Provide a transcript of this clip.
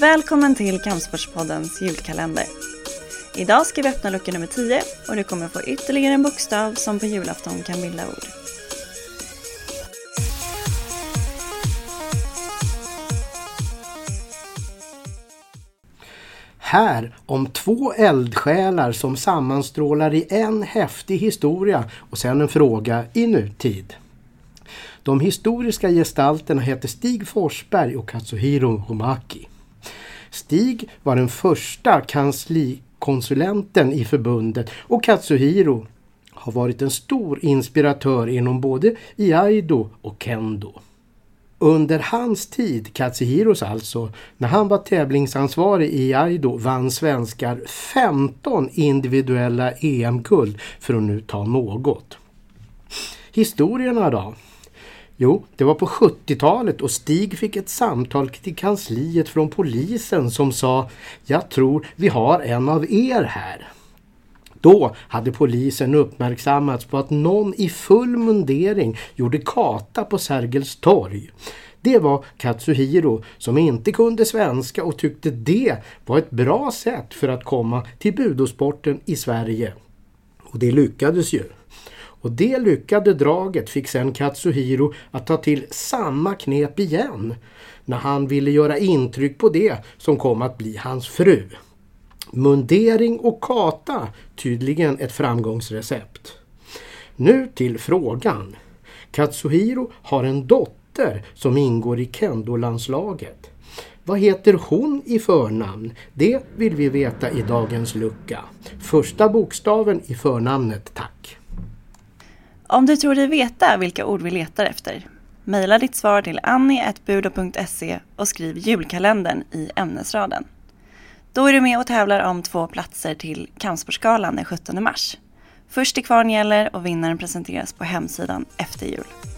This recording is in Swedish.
Välkommen till Kampsportspoddens julkalender. Idag ska vi öppna lucka nummer 10 och du kommer få ytterligare en bokstav som på julafton kan bilda ord. Här om två eldsjälar som sammanstrålar i en häftig historia och sen en fråga i nutid. De historiska gestalterna heter Stig Forsberg och Katsuhiro Homaki. Stig var den första kanslikonsulenten i förbundet och Katsuhiro har varit en stor inspiratör inom både Iaido och Kendo. Under hans tid, Katsuhiros alltså, när han var tävlingsansvarig i Aido vann svenskar 15 individuella EM-guld för att nu ta något. Historierna då? Jo, det var på 70-talet och Stig fick ett samtal till kansliet från polisen som sa Jag tror vi har en av er här. Då hade polisen uppmärksammats på att någon i full mundering gjorde kata på Sergels torg. Det var Katsuhiro som inte kunde svenska och tyckte det var ett bra sätt för att komma till budosporten i Sverige. Och det lyckades ju. Och det lyckade draget fick sen Katsuhiro att ta till samma knep igen när han ville göra intryck på det som kom att bli hans fru. Mundering och kata, tydligen ett framgångsrecept. Nu till frågan. Katsuhiro har en dotter som ingår i Kendo-landslaget. Vad heter hon i förnamn? Det vill vi veta i dagens lucka. Första bokstaven i förnamnet, tack. Om du tror dig veta vilka ord vi letar efter, mejla ditt svar till annie.budo.se och skriv julkalendern i ämnesraden. Då är du med och tävlar om två platser till Kampsportsgalan den 17 mars. Först till kvarn gäller och vinnaren presenteras på hemsidan efter jul.